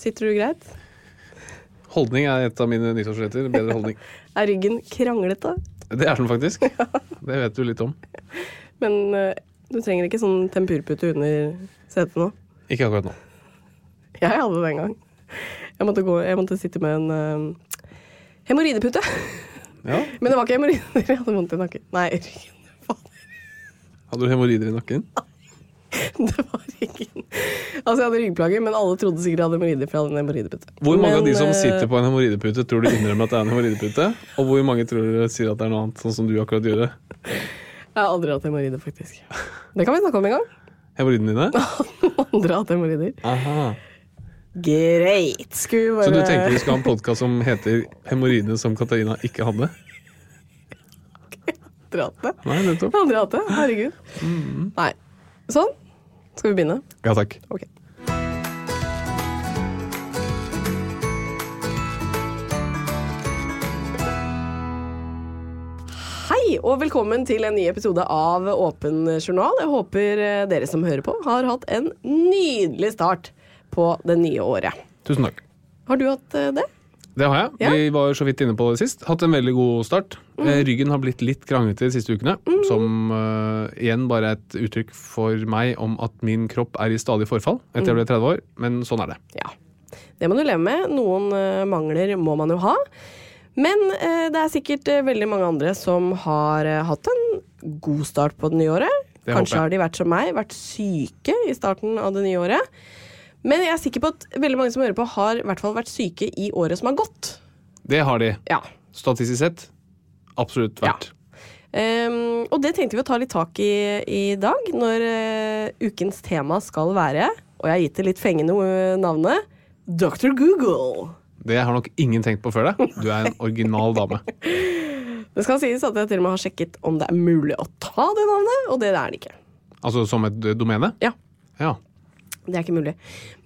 Sitter du greit? Holdning er et av mine nyttårsretter. Bedre holdning. Er ryggen kranglete? Det er den faktisk. Det vet du litt om. Men uh, du trenger ikke sånn tempurpute under setet nå. Ikke akkurat nå. Jeg hadde det en gang. Jeg måtte, gå, jeg måtte sitte med en uh, hemoroidepute. Ja. Men det var ikke hemoroider, jeg hadde vondt i nakken. Nei, ryggen. Fader. Hadde du hemoroider i nakken? Det var ingen Altså, jeg hadde ryggplager, men alle trodde sikkert jeg hadde hemoroider, for jeg hadde en hemoroidepute. Hvor mange Men, av de som eh, sitter på en hemoroidepute, tror du innrømmer at det er en hemoroidepute? Og hvor mange tror du sier at det er noe annet, sånn som du akkurat gjorde? Jeg har aldri hatt hemoroider, faktisk. Det kan vi snakke om en gang. Hemoroidene dine? Andre har hatt hemoroider. Greit. Skulle bare Så du tenker vi skal ha en podkast som heter 'Hemoroidene som Katarina ikke hadde'? Aldri hatt det. Nei, nettopp. Aldri hatt det. Herregud. Mm. Nei. Sånn. Skal vi begynne? Ja takk. Okay. Hei, og velkommen til en ny episode av Åpen journal. Jeg håper eh, dere som hører på, har hatt en nydelig start på det nye året. Tusen takk. Har du hatt eh, det? Det har jeg. Ja. Vi var så vidt inne på det sist. Hatt en veldig god start. Mm. Ryggen har blitt litt kranglete de siste ukene. Som uh, igjen bare er et uttrykk for meg om at min kropp er i stadig forfall etter jeg ble 30 år. Men sånn er det. Ja. Det må du leve med. Noen uh, mangler må man jo ha. Men uh, det er sikkert eh, veldig mange andre som har eh, hatt en god start på det nye året. Det Kanskje har de vært som meg, vært syke i starten av det nye året. Men jeg er sikker på at veldig mange som hører på, har i hvert fall vært syke i året som har gått. Det har de. Ja. Statistisk sett absolutt vært. Ehm, og det tenkte vi å ta litt tak i i dag, når uh, ukens tema skal være, og jeg har gitt det litt fengende eh, navnet, Dr. Google. Det har nok ingen tenkt på før deg. Du er en original dame. Det skal sies at jeg til og med har sjekket om det er mulig å ta det navnet, og det er det ikke. Altså som et eh, domene? Ja, Ja. Det er ikke mulig.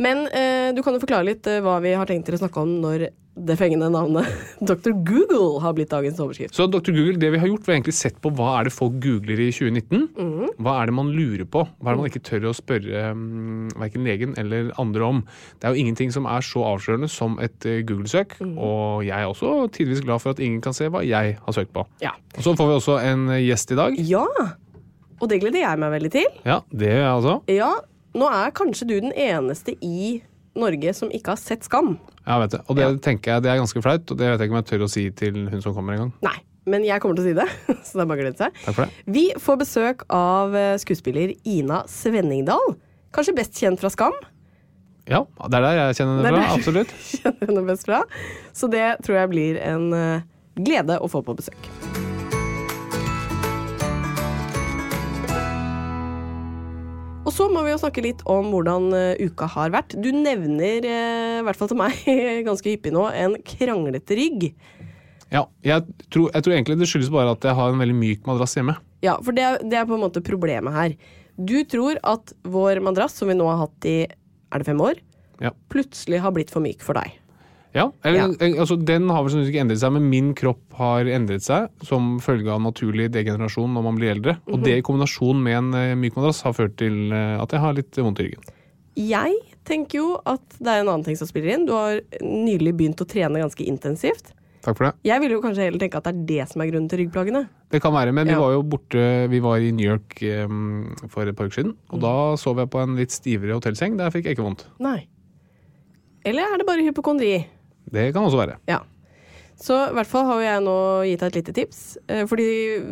Men eh, du kan jo forklare litt eh, hva vi har tenkt til å snakke om når det fengende navnet Dr. Google har blitt dagens overskrift. Så Dr. Google, det vi har gjort, vi har egentlig sett på hva er det folk googler i 2019. Hva er det man lurer på? Hva er det man ikke tør å spørre um, verken legen eller andre om? Det er jo ingenting som er så avslørende som et uh, Google-søk, og jeg er også tidvis glad for at ingen kan se hva jeg har søkt på. Ja. Og så får vi også en eh, gjest i dag. ja, og det gleder jeg meg veldig til. Ja, det gjør jeg også. Ja, nå er kanskje du den eneste i Norge som ikke har sett Skam. Ja, vet du. Og det Ja. tenker jeg det er ganske flaut, og det vet jeg ikke om jeg tør å si til hun som kommer en gang. Nei, men jeg kommer til å si det, så det er bare å glede seg. Takk for det. Vi får besøk av eh, skuespiller Ina Svenningdal. Kanskje best kjent fra Skam. Ja, det er der jeg kjenner henne fra. Absolutt. Kjenner henne best fra. Så det tror jeg blir en eh, glede å få på besøk. Og så må vi jo snakke litt om hvordan eh, uka har vært. Du nevner, eh, i hvert fall til meg, ganske hyppig nå, en kranglete rygg. Ja, jeg tror, jeg tror egentlig det skyldes bare at jeg har en veldig myk madrass hjemme. Ja, for det, er- det er på en måte problemet her. Du tror at vår madrass, som vi nå har hatt i er det fem år, Ja. plutselig har blitt for myk for deg. Ja, eller, Ja. eh, altså Den har vel ikke endret seg, men min kropp har endret seg som følge av naturlig degenerasjon når man blir eldre. Og det i kombinasjon med en eh, myk madrass har ført til eh, at jeg har litt vondt i ryggen. Jeg tenker jo at det er en annen ting som spiller inn. Du har nylig begynt å trene ganske intensivt. Takk for det. Jeg vil jo kanskje heller tenke at det er det som er grunnen til ryggplagene. Det kan være, men vi var jo borte Vi var i New York um, for et par uker siden, og da sov jeg på en litt stivere hotellseng. Der fikk jeg ikke vondt. Nei. Eller er det bare hypokondri? Det kan også være. Ja. Så i hvert fall har jo jeg nå gitt deg et lite tips. Eh, Fordi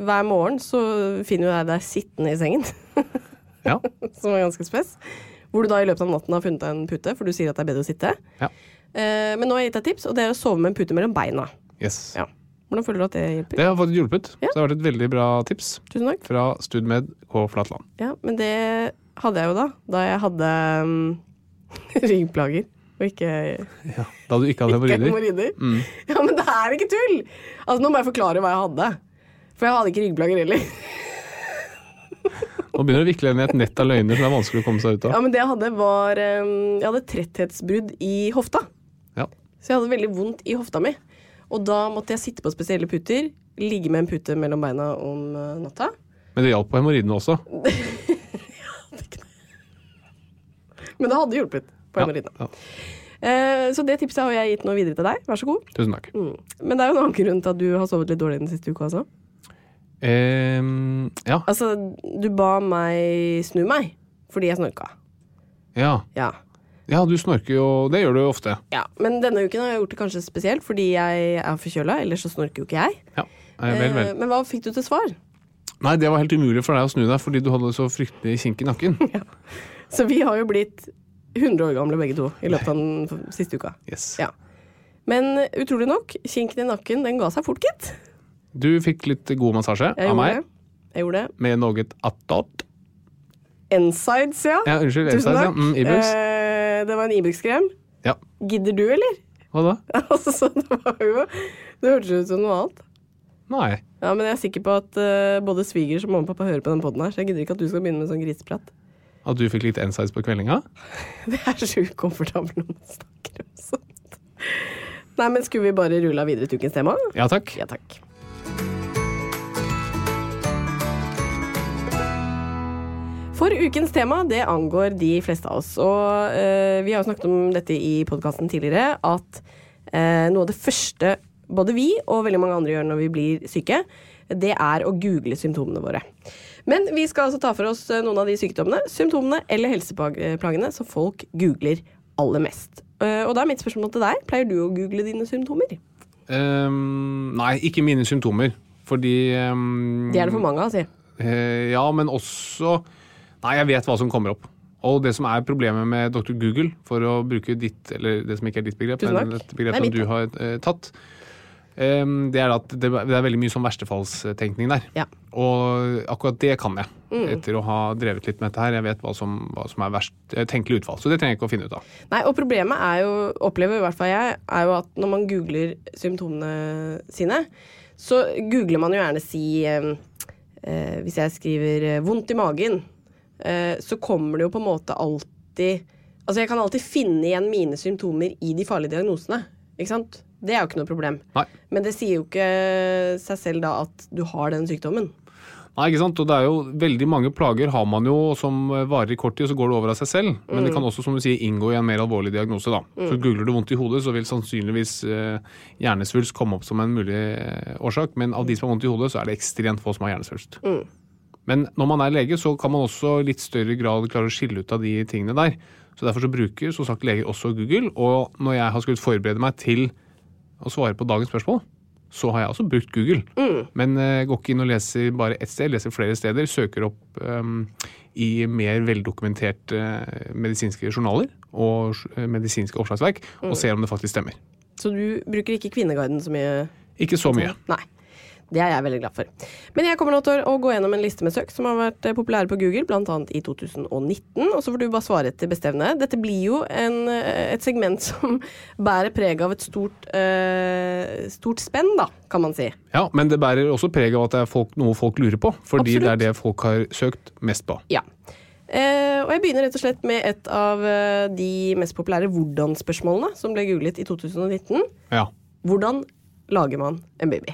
hver morgen så finner jo jeg deg sittende i sengen, Ja. som er ganske spes. Hvor du da i løpet av natten har funnet deg en pute, for du sier at det er bedre å sitte. ja. Eh, Men nå har jeg gitt deg et tips, og det er å sove med en pute mellom beina. Yes. Ja. Hvordan føler du at det hjelper? Det har fått hjulpet. Ja. Så det har vært et veldig bra tips Tusen takk. fra Studmed og Flatland. Ja, men det hadde jeg jo da, da jeg hadde um, ryggplager. Og ikke, Ja. Da du ikke hadde hemoroider. Mm. Ja, men det er ikke tull! Altså, nå må jeg forklare hva jeg hadde. For jeg hadde ikke ryggplager heller. Nå begynner det å vikle i et nett av løgner som det er vanskelig å komme seg ut av. Ja, men det jeg hadde, var Jeg hadde tretthetsbrudd i hofta. Ja. Så jeg hadde veldig vondt i hofta mi. Og da måtte jeg sitte på spesielle puter, ligge med en pute mellom beina om uh, natta. Men det hjalp på hemoroidene også. Men det hadde hjulpet på Ja. hemoroidene. Ja. Eh, så det tipset har jeg gitt nå videre til deg. Vær så god. Tusen takk. Mm. Men det er jo en annen grunn til at du har sovet litt dårlig den siste uka også. Um, ja. Altså, du ba meg snu meg fordi jeg snorka. ja. Ja. Ja, du snorker jo Det gjør du jo ofte. ja. Men denne uken har jeg gjort det kanskje spesielt fordi jeg er forkjøla. Ellers så snorker jo ikke jeg. Ja. Vel, vel. Eh, Men hva fikk du til svar? Nei, det var helt umulig for deg å snu deg fordi du hadde så fryktelig kink i nakken. Så vi har jo blitt 100 år gamle begge to i løpet av den siste uka. Yes. Ja. Men eh, utrolig nok, kinken i nakken den ga seg fort, gitt. Du fikk litt god massasje av meg det. Jeg gjorde det. med noe attåt. N-sides, ja. Ja, unnskyld. Tusen ja. takk. Mm, Ibux. Eh, det var en Ibux-krem. Ja. Gidder du, eller? Hva da? altså, så det var jo Det hørtes ut som noe annet. Nei. Ja, Men jeg er sikker på at uh, både svigers og mamma og pappa hører på den poden her, så jeg gidder ikke at du skal begynne med sånn griseprat. At du fikk litt N-size på kveldinga? Det er så ukomfortabelt når man snakker om sånt. Nei, men skulle vi bare rulle av videre til ukens tema? Ja takk. Ja takk. For ukens tema det angår de fleste av oss. Og eh, vi har jo snakket om dette i podkasten tidligere, at eh, noe av det første både vi og veldig mange andre gjør når vi blir syke, det er å google symptomene våre. Men vi skal altså ta for oss eh, noen av de sykdommene, symptomene eller helseplagene som folk googler aller mest. Eh, og da er mitt spørsmål til deg. Pleier du å google dine symptomer? Um, nei, ikke mine symptomer. Fordi um, Det er det for mange av, si. Uh, ja, men også Nei, jeg vet hva som kommer opp. Og det som er problemet med Dr. Google, for å bruke ditt, eller det som ikke er ditt begrep, men et begrep som du har uh, tatt, det er at det, er veldig mye sånn verstefallstenkning der. Ja. Og akkurat det kan jeg, Mm. etter å ha drevet litt med dette her. Jeg vet hva som, hva som er verst eh, tenkelig utfall. Så det trenger jeg ikke å finne ut av. Nei, og problemet er jo, opplever i hvert fall jeg, er jo at når man googler symptomene sine, så googler man jo gjerne si eh, eh, Hvis jeg skriver eh, 'vondt i magen', eh, så kommer det jo på en måte alltid Altså, jeg kan alltid finne igjen mine symptomer i de farlige diagnosene. Ikke sant? Det er jo ikke noe problem. Nei. Men det sier jo ikke seg selv da at du har den sykdommen. Nei, ikke sant? Og det er jo Veldig mange plager har man jo som varer i kort tid, og så går det over av seg selv. Men Mm. det kan også som du sier, inngå i en mer alvorlig diagnose. da. Så Googler du vondt i hodet, så vil sannsynligvis eh, hjernesvulst komme opp som en mulig eh, årsak. Men av de som har vondt i hodet, så er det ekstremt få som har hjernesvulst. Mm. Men når man er lege, så kan man også i litt større grad klare å skille ut av de tingene der. Så Derfor så bruker som sagt leger også Google. Og når jeg har skulle forberede meg til å svare på dagens spørsmål, så har jeg også brukt Google. Men jeg går ikke inn og leser bare ett sted, leser flere steder. Søker opp um, i mer veldokumenterte eh, medisinske journaler og eh, medisinske oppslagsverk, og ser om det faktisk stemmer. Så du bruker ikke Kvinneguiden så mye? Ikke så mye. Nei. Det er jeg veldig glad for. Men jeg kommer nå til å gå gjennom en liste med søk som har vært eh, populære på Google, bl.a. i 2019. Og så får du bare svare etter bestevne. Dette blir jo en, eh, et segment som bærer preg av et stort, eh, stort spenn, da, kan man si. Ja, men det bærer også preg av at det er folk, noe folk lurer på. Fordi Absolutt. det er det folk har søkt mest på. Ja. Eh, og jeg begynner rett og slett med et av eh, de mest populære hvordan-spørsmålene som ble googlet i 2019. Ja. Hvordan lager man en baby?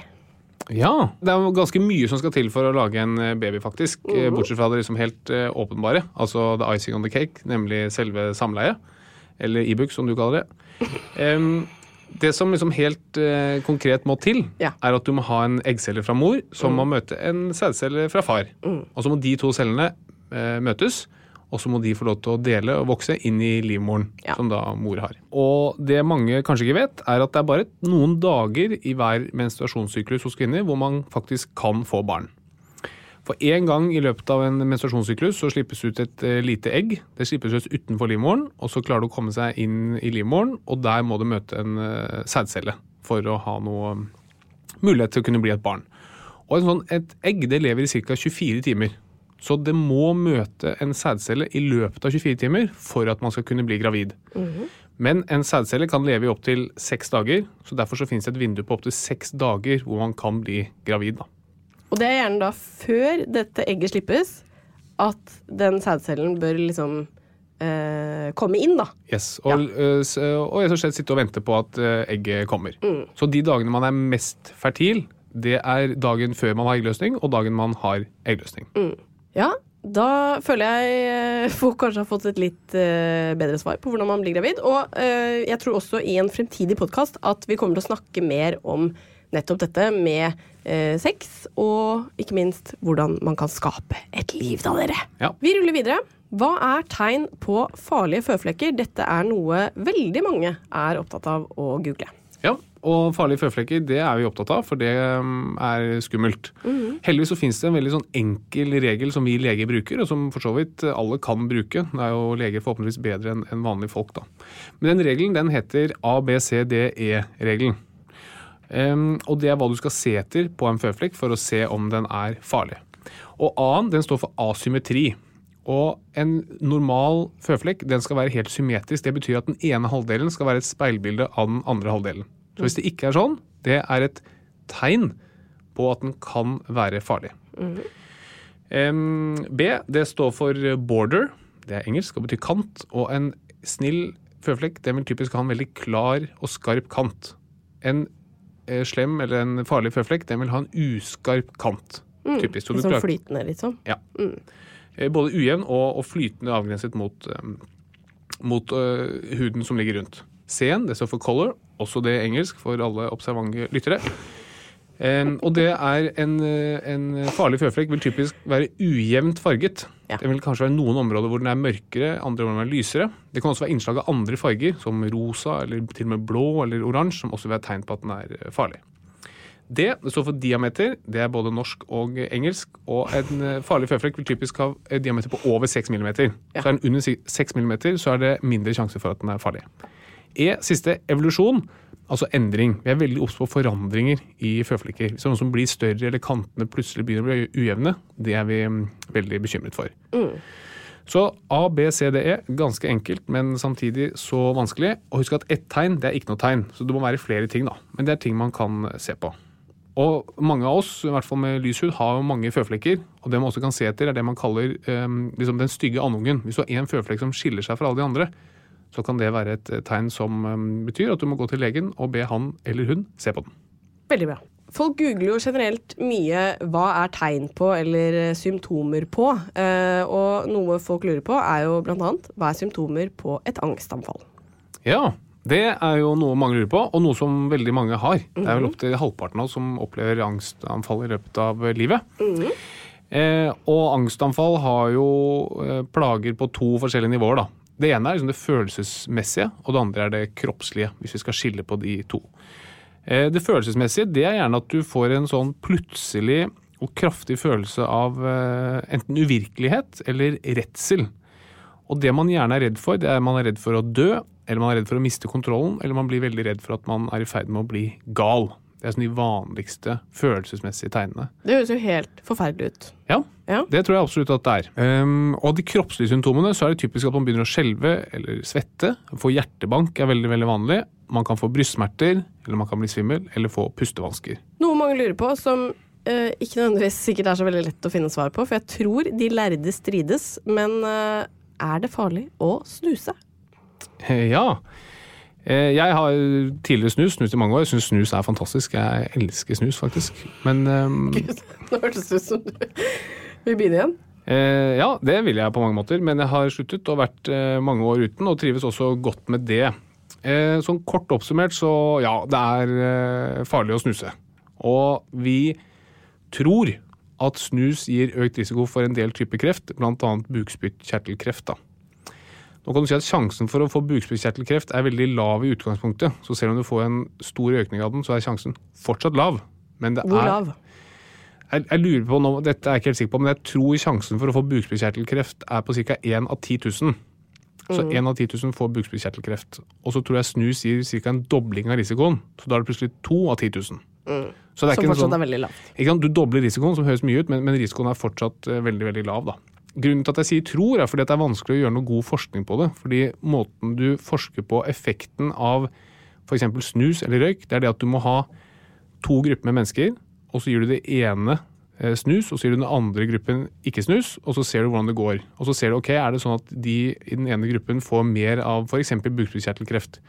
Ja, det er jo ganske mye som skal til for å lage en eh, baby, faktisk. Eh, Bortsett fra det liksom helt eh, åpenbare, altså the icing on the cake, nemlig selve samleiet. Eller Ibux, som du kaller det. Um, det som liksom helt eh, konkret må til, Ja. er at du må ha en eggcelle fra mor som må møte en sædcelle fra far. Og så må de to cellene eh, møtes, og så må de få lov til å dele og vokse inn i livmoren, Ja. som da mor har. Og det mange kanskje ikke vet, er at det er bare noen dager i hver menstruasjonssyklus hos kvinner hvor man faktisk kan få barn. For én gang i løpet av en menstruasjonssyklus så slippes ut et eh, lite egg. Det slippes ut utenfor livmoren, og så klarer det å komme seg inn i livmoren, og der må det møte en eh, sædcelle for å ha noe mm, mulighet til å kunne bli et barn. Og en sånn, et egg det lever i ca. 24 timer. Så det må møte en sædcelle i løpet av 24 timer for at man skal kunne bli gravid. Men en sædcelle kan leve i opptil seks dager, så derfor så finnes det et vindu på opptil seks dager hvor man kan bli gravid. Da. Og det er gjerne da før dette egget slippes, at den sædcellen bør liksom eh, komme inn, da. Yes, og, øh, s- og rett og slett sitte og vente på at øh, egget kommer. Så de dagene man er mest fertil, det er dagen før man har eggløsning, og dagen man har eggløsning. Ja, da føler jeg eh, folk kanskje har fått et litt eh, bedre svar på hvordan man blir gravid. Og eh, jeg tror også i en fremtidig podkast at vi kommer til å snakke mer om nettopp dette med sex, og ikke minst hvordan man kan skape et liv da, dere. Ja. Vi ruller videre. Hva er tegn på farlige føflekker? Dette er noe veldig mange er opptatt av å google. Og farlige føflekker det er vi opptatt av, for det um, er skummelt. Heldigvis så finnes det en veldig sånn enkel regel som vi leger bruker, og som for så vidt alle kan bruke. Det er jo leger forhåpentligvis bedre enn en vanlige folk, da. Men den regelen den heter ABCDE-regelen. Um, og det er hva du skal se etter på en føflekk for å se om den er farlig. Og A-en den står for asymmetri. Og en normal føflekk den skal være helt symmetrisk. Det betyr at den ene halvdelen skal være et speilbilde av den andre halvdelen. Så hvis det ikke er sånn, det er et tegn på at den kan være farlig. Em, B det står for border. Det er engelsk og betyr kant. Og en snill føflekk den vil typisk ha en veldig klar og skarp kant. En eh, slem eller en farlig føflekk den vil ha en uskarp kant. Typisk. Du Litt sånn klarer- flytende, liksom. ja. Mm. Både ujevn og, og flytende avgrenset mot, um, mot uh, huden som ligger rundt. C-en, det står for color, også det engelsk for alle observante lyttere. Um, og det er en, øh, en farlig føflekk vil typisk være ujevnt farget. Ja. Det vil kanskje være noen områder hvor den er mørkere, andre hvor den er lysere. Det kan også være innslag av andre farger, som rosa eller til og med blå eller oransje, som også vil være tegn på at den er øh, farlig. Det, det står for diameter. Det er både norsk og engelsk. Og en eh, farlig føflekk vil typisk ha diameter på over 6 mm. Så er den under 6 mm, så er det mindre sjanse for at den er farlig. E, siste, evolusjon. Altså endring. Vi er veldig obs på forandringer i føflekker. Hvis det er noe som blir større eller kantene plutselig begynner å bli ujevne, det er vi mm, veldig bekymret for. Så A, B, C, D, E. Ganske enkelt, men samtidig så vanskelig. Og husk at ett tegn det er ikke noe tegn, så det må være flere ting. da. Men det er ting man kan se på. Og mange av oss, i hvert fall med lys hud, har mange føflekker. Og det man også kan se etter, er det man kaller um, liksom den stygge andungen. Hvis du har én føflekk som skiller seg fra alle de andre, så kan det være et eh, tegn som eh, betyr at du må gå til legen og be han eller hun se på den. Veldig bra. Folk googler jo generelt mye hva er tegn på eller eh, symptomer på. Og noe folk lurer på, er jo annet hva er symptomer på et angstanfall. Ja, det er jo noe mange lurer på, og noe som veldig mange har. Det er vel opptil halvparten av oss som opplever angstanfall i løpet av livet. Eh, og angstanfall har jo plager på to forskjellige nivåer. da. Det ene er liksom det følelsesmessige, og det andre er det kroppslige, hvis vi skal skille på de to. Eh, det følelsesmessige det er gjerne at du får en sånn plutselig og kraftig følelse av eh, enten uvirkelighet eller redsel. Og det man gjerne er redd for, det er man er redd for å dø, eller man er redd for å miste kontrollen, eller man blir veldig redd for at man er i ferd med å bli gal. Det er sånn de vanligste følelsesmessige tegnene. Det høres jo helt forferdelig ut. Ja, Ja. det tror jeg absolutt at det er. Um, og de kroppslige symptomene, så er det typisk at man begynner å skjelve eller svette. Få hjertebank er veldig veldig vanlig. Man kan få brystsmerter, eller man kan bli svimmel, eller få pustevansker. Noe mange lurer på, som uh, ikke nødvendigvis sikkert er så veldig lett å finne svar på, for jeg tror de lærde strides, men uh, er det farlig å snuse? Eh, Ja. Eh, Jeg har tidligere snus, snus i mange år. Jeg syns snus er fantastisk. Jeg elsker snus, faktisk. Men um, Nå hørtes det ut som du vil begynne igjen. Eh, ja, det vil jeg på mange måter, men jeg har sluttet og vært eh, mange år uten, og trives også godt med det. Eh, sånn kort oppsummert, så ja, det er farlig å snuse. Og vi tror at snus gir økt risiko for en del typer kreft, bl.a. bukspyttkjertelkreft. da. Nå kan du si at Sjansen for å få bukspyttkjertelkreft er veldig lav i utgangspunktet. Så selv om du får en stor økning av den, så er sjansen fortsatt lav. Men det Hvor er, lav? jeg, jeg lurer på nå, dette er jeg ikke helt sikker på, men jeg tror sjansen for å få bukspyttkjertelkreft er på ca. 1 av 10 000. Så én 1 av 10 000 får bukspyttkjertelkreft. Og så tror jeg snus gir ca. en dobling av risikoen. Så da er det plutselig 2 av 10 000. Så det er Mm. Som ikke fortsatt sånn, er veldig lavt. ikke sant? Du dobler risikoen, som høres mye ut, men, men risikoen er fortsatt eh, veldig veldig lav. da. Grunnen til at jeg sier tror, er fordi det er vanskelig å gjøre noe god forskning på det. Fordi måten du forsker på effekten av f.eks. snus eller røyk, det er det at du må ha to grupper med mennesker, og så gir du det ene eh, snus, og så gir du den andre gruppen ikke snus, og så ser du hvordan det går. Og så ser du ok, er det sånn at de i den ene gruppen får mer av f.eks. bukspyttkjertelkreft.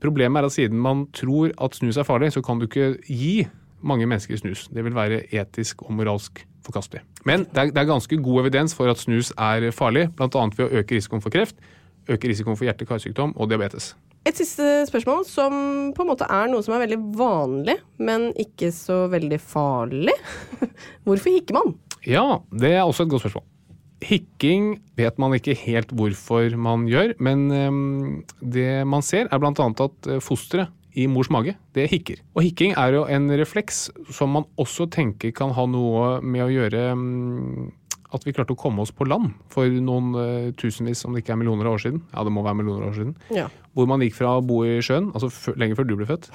Problemet er at siden man tror at snus er farlig, så kan du ikke gi mange mennesker snus. Det vil være etisk og moralsk forkastelig. Men det er, det er ganske god evidens for at snus er farlig, bl.a. ved å øke risikoen for kreft, øke risikoen for hjerte-karsykdom og diabetes. Et siste spørsmål som på en måte er noe som er veldig vanlig, men ikke så veldig farlig. Hvorfor hikker man? Ja, det er også et godt spørsmål. Hikking vet man ikke helt hvorfor man gjør, men det man ser er bl.a. at øh, fosteret i mors mage, det hikker. Og hikking er jo en refleks som man også tenker kan ha noe med å gjøre at vi klarte å komme oss på land for noen uh, tusenvis, om det ikke er millioner av år siden. Ja, det må være millioner av år siden. Ja. Hvor man gikk fra å bo i sjøen, altså lenge før du ble født,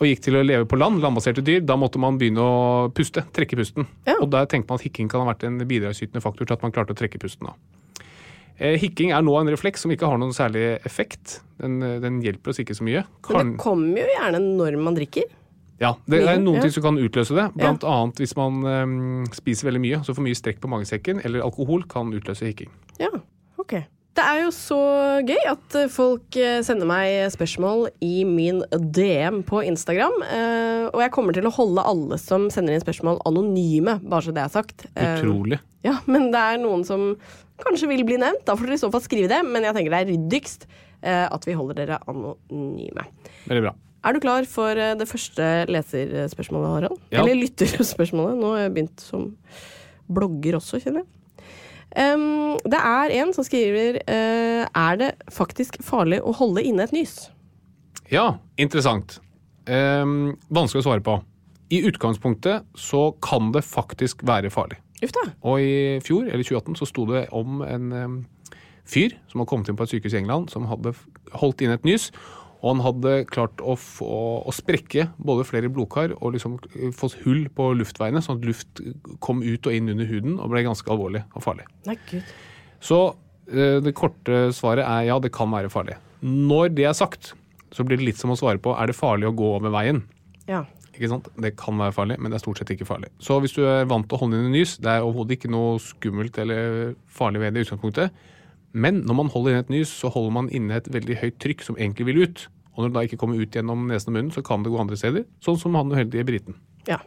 og gikk til å leve på land, landbaserte dyr, da måtte man begynne å puste, trekke pusten. Ja. Og der tenkte man at hikking kan ha vært en bidragsytende faktor til at man klarte å trekke pusten. da. Eh, hikking er nå en refleks som ikke har noen særlig effekt. Den, eh, den hjelper oss ikke så mye. Men det kommer jo gjerne når man drikker. ja, det er noen ting som kan utløse det. Blant annet hvis man um, spiser veldig mye, så for mye strekk på magesekken, eller alkohol kan utløse hikking. Ja, ok. Det er jo så gøy at folk eh, sender meg spørsmål i min DM på Instagram. eh, Og jeg kommer til å holde alle som sender inn spørsmål anonyme, bare så det er sagt. Eh, Utrolig. Ja, men det er noen som kanskje vil bli nevnt. Da får dere i så fall skrive det, men jeg tenker det er ryddigst at vi holder dere anonyme. Veldig bra. Er du klar for det første leserspørsmålet, Harald? Ja. Eller lytterspørsmålet. Nå har jeg begynt som blogger også, kjenner jeg. Em, det er en som skriver uh, Er det faktisk farlig å holde inne et nys? Ja, interessant. Um, vanskelig å svare på. I utgangspunktet så kan det faktisk være farlig. Ufta. Og i fjor, eller 2018, så sto det om en um, fyr som hadde kommet inn på et sykehus i England, som hadde holdt inne et nys. Og han hadde klart å, få, å sprekke både flere blodkar og liksom eh, fått hull på luftveiene, sånn at luft kom ut og inn under huden og ble ganske alvorlig og farlig. Nei, gud. Så eh, det korte svaret er ja, det kan være farlig. Når det er sagt, så blir det litt som å svare på er det farlig å gå over veien. Ja. Ikke sant? Det kan være farlig, men det er stort sett ikke farlig. Så hvis du er vant til å holde inn i nys, det er overhodet ikke noe skummelt eller farlig ved det i utgangspunktet. Men når man holder inn et nys, så holder man inne et veldig høyt trykk som egentlig vil ut. Og når det da ikke kommer ut gjennom nesen og munnen, så kan det gå andre steder. Sånn som han uheldige briten. Ja.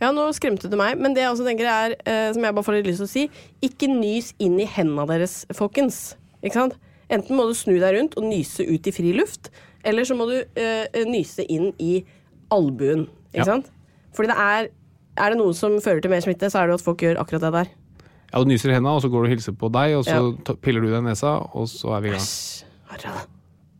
Ja, nå skremte du meg, men det jeg også tenker er, eh, som jeg bare får litt lyst til å si, ikke nys inn i hendene deres, folkens. Ikke sant? Enten må du snu deg rundt og nyse ut i fri luft, eller så må du eh, nyse inn i albuen. Ikke Ja. sant? Fordi det er Er det noe som fører til mer smitte, så er det jo at folk gjør akkurat det der. Ja, Du nyser i hendene, og så går du og hilser på deg, og så Ja. piller du deg i nesa, og så er vi i gang. Æsj.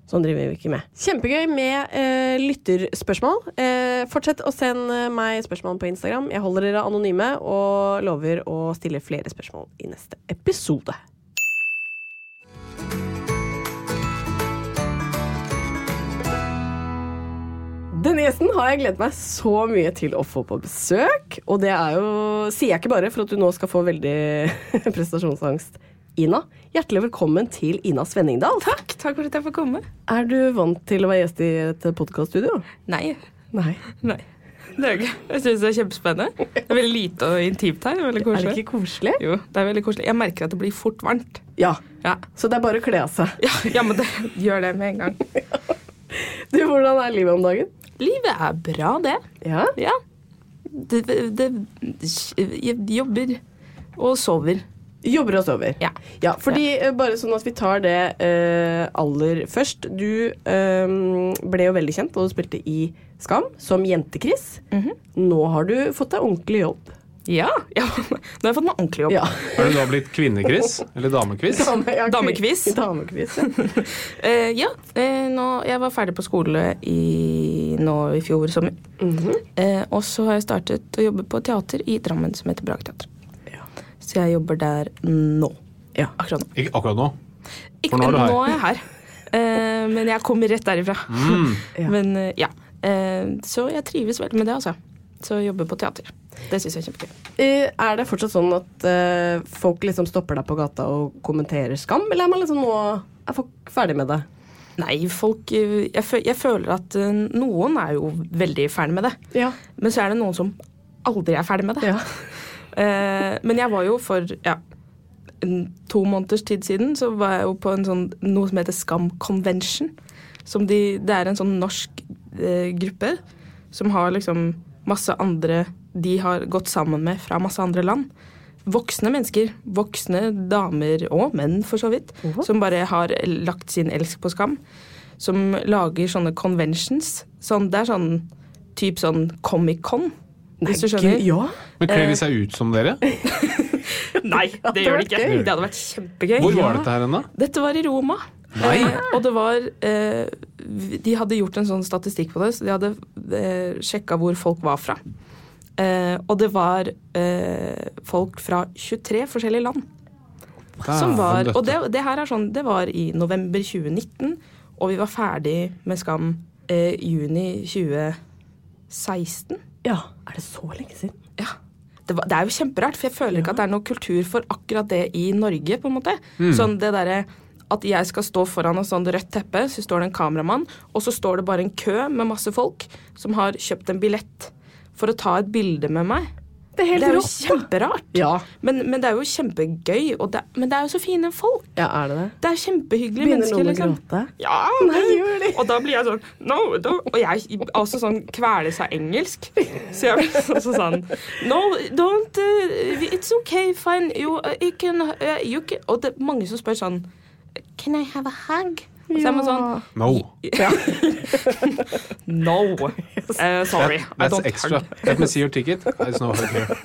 Sånn driver vi ikke med. Kjempegøy med eh, lytterspørsmål. Eh, fortsett å sende meg spørsmål på Instagram. Jeg holder dere anonyme og lover å stille flere spørsmål i neste episode. Denne gjesten har jeg gledet meg så mye til å få på besøk. Og det er jo, sier jeg ikke bare for at du nå skal få veldig prestasjonsangst. Ina, hjertelig velkommen til Ina Svenningdal. Takk, takk for at jeg får komme. Er du vant til å være gjest i et podkaststudio? Nei. Nei. Nei. Det er jo ikke. Jeg syns det er kjempespennende. Det er veldig lite og intimt her. Veldig Er koselig. det ikke koselig? Jo, det er veldig koselig. Jeg merker at det blir fort varmt. Ja. Ja, Så det er bare å kle av seg. ja, ja men det gjør det med en gang. Du, Hvordan er livet om dagen? Livet er bra, det. Ja. Ja. Det, det, jeg jobber og sover. Jobber oss over. Ja. Ja, fordi ja. Bare sånn at vi tar det uh, aller først. Du um, ble jo veldig kjent da du spilte i Skam som jente-Chris. Mhm. Nå har du fått deg ordentlig jobb. Ja, ja. Nå har jeg fått meg ordentlig jobb. Ja. Har du nå blitt kvinne-Chris? Eller dame-Chris? Dame, ja, Damekviss. Damekviss, ja. uh, ja uh, nå, jeg var ferdig på skole i, nå i fjor sommer. Mm -hmm. uh, og så har jeg startet å jobbe på teater i Drammen som heter Brakteatret. Så jeg jobber der nå. Ja. Akkurat nå. Ikke akkurat nå. Ikke, For nå er du her. nå er jeg her. Uh, men jeg kommer rett derifra. Mm. Ja. Men uh, ja. Uh, så jeg trives veldig med det, altså. Så jeg jobber på teater. Det syns jeg er kjempegøy. Eh, Er det fortsatt sånn at eh, folk liksom stopper deg på gata og kommenterer Skam, eller er man liksom nå er folk ferdig med det? Nei, folk eh, jeg, fø- jeg føler at eh, noen er jo veldig ferdig med det. Ja. Men så er det noen som aldri er ferdig med det. ja. Eh, men jeg var jo for ja, en, to måneders tid siden så var jeg jo på en sånn, noe som heter Skam Convention. Som de, det er en sånn norsk eh, gruppe som har liksom masse andre de har gått sammen med fra masse andre land. Voksne mennesker, voksne damer og menn for så vidt, som bare har lagt sin elsk på skam. Som lager sånne conventions. Sånn, det er sånn typ sånn Comic-Con, hvis du skjønner. Ja. Men kler de seg ut som dere? Nei, det gjør de ikke. gøy. Det hadde vært kjempegøy. Hvor var Ja. dette her hen, da? Dette var i Roma. Nei. Eh, og det var eh, De hadde gjort en sånn statistikk på det, så de hadde eh, sjekka hvor folk var fra. Eh, og det var eh, folk fra 23 forskjellige land. Som var, og det, det her er sånn, det var i november 2019, og vi var ferdig med Skam eh, juni 2016. ja. Er det så lenge siden? Ja. Det, var, det er jo kjemperart, for jeg føler ikke at det er noe kultur for akkurat det i Norge. på en måte. Mm. Sånn det derre at jeg skal stå foran et sånt rødt teppe, så står det en kameramann, og så står det bare en kø med masse folk som har kjøpt en billett for å ta et bilde med meg. Det er helt Det er jo rått. da. kjemperart. Ja. Men, men det er jo kjempegøy, og det, men det er jo så fine folk. ja, er det det? Det er kjempehyggelige Begynner mennesker. noen å liksom. gråte? Ja, Nei, gjør de? Og da blir jeg sånn no, no. Og jeg er også sånn kveles av engelsk. Så jeg blir også sånn No, don't uh, It's okay, fine. You, uh, you can, uh, you can Og det er mange som spør sånn Can I have a hug? Og så er man sånn No. No. Uh, sorry. That, That's extra. Let me see your ticket. There's no hug here.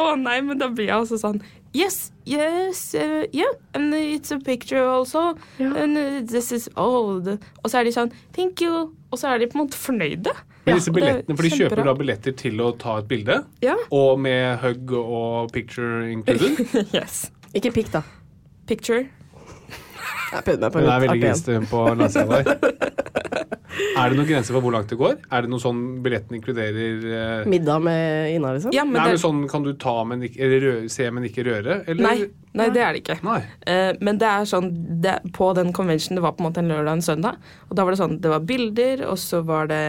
Å nei, men da blir jeg altså sånn Yes, yes, uh, yeah, and it's a picture also. Yeah. And uh, this is old. Og så er de sånn Thank you. Og så er de på en måte fornøyde. Men disse billettene, for De kjøper da billetter til å ta et bilde, Ja. og med hug og picture included. Yes. Ikke pikk, da. Picture. Jeg prøvde meg på Hun er veldig grisete på langsida der. Er det noen grenser for hvor langt det går? Er det noe sånn billetten inkluderer uh... Middag med Ina, liksom? Ja, men Nei, det, men sånn Kan du ta, men ikke, eller rø se, men ikke røre? Eller? nei, nei, det er det ikke. Nei. Eh, men det er sånn det, På den convention, det var på en måte en lørdag og en søndag, og da var det sånn Det var bilder, og så var det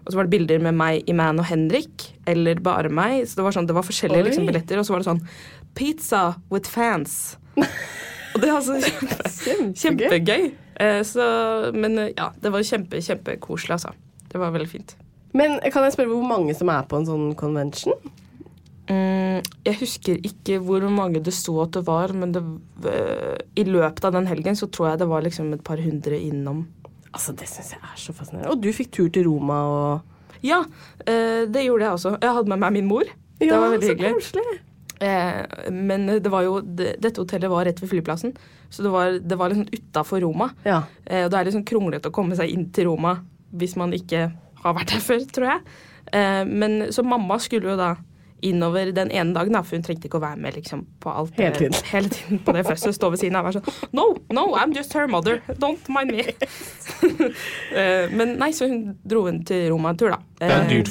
og så var det bilder med meg, Iman og Henrik, eller bare meg. Så det var sånn, det var forskjellige liksom, billetter, og så var det sånn Pizza with fans. og det er altså kjempe, kjempegøy. Eh, så, men eh, ja, det var kjempe, kjempekoselig, altså. Det var veldig fint. Men kan jeg spørre hvor mange som er på en sånn convention? Mm, jeg husker ikke hvor mange det sto at det var, men det, øh, i løpet av den helgen så tror jeg det var liksom et par hundre innom. Altså, Det syns jeg er så fascinerende. Og du fikk tur til Roma og Ja, det gjorde jeg også. Jeg hadde med meg min mor. det var veldig så hyggelig. koselig. Eh, men det var jo, det, dette hotellet var rett ved flyplassen, så det var, det var liksom utafor Roma. Ja. Eh, og det er liksom kronglete å komme seg inn til Roma hvis man ikke har vært der før, tror jeg. Eh, men så mamma skulle jo da innover den ene dagen, da, for hun trengte ikke å være med liksom, på alt Hele tiden. hele tiden på det fødselet. Stå ved siden av og være sånn No, no, I'm just her mother. Don't mind me. Eh, Men nei, så hun dro hun til Roma en tur, da. Det er en dyrt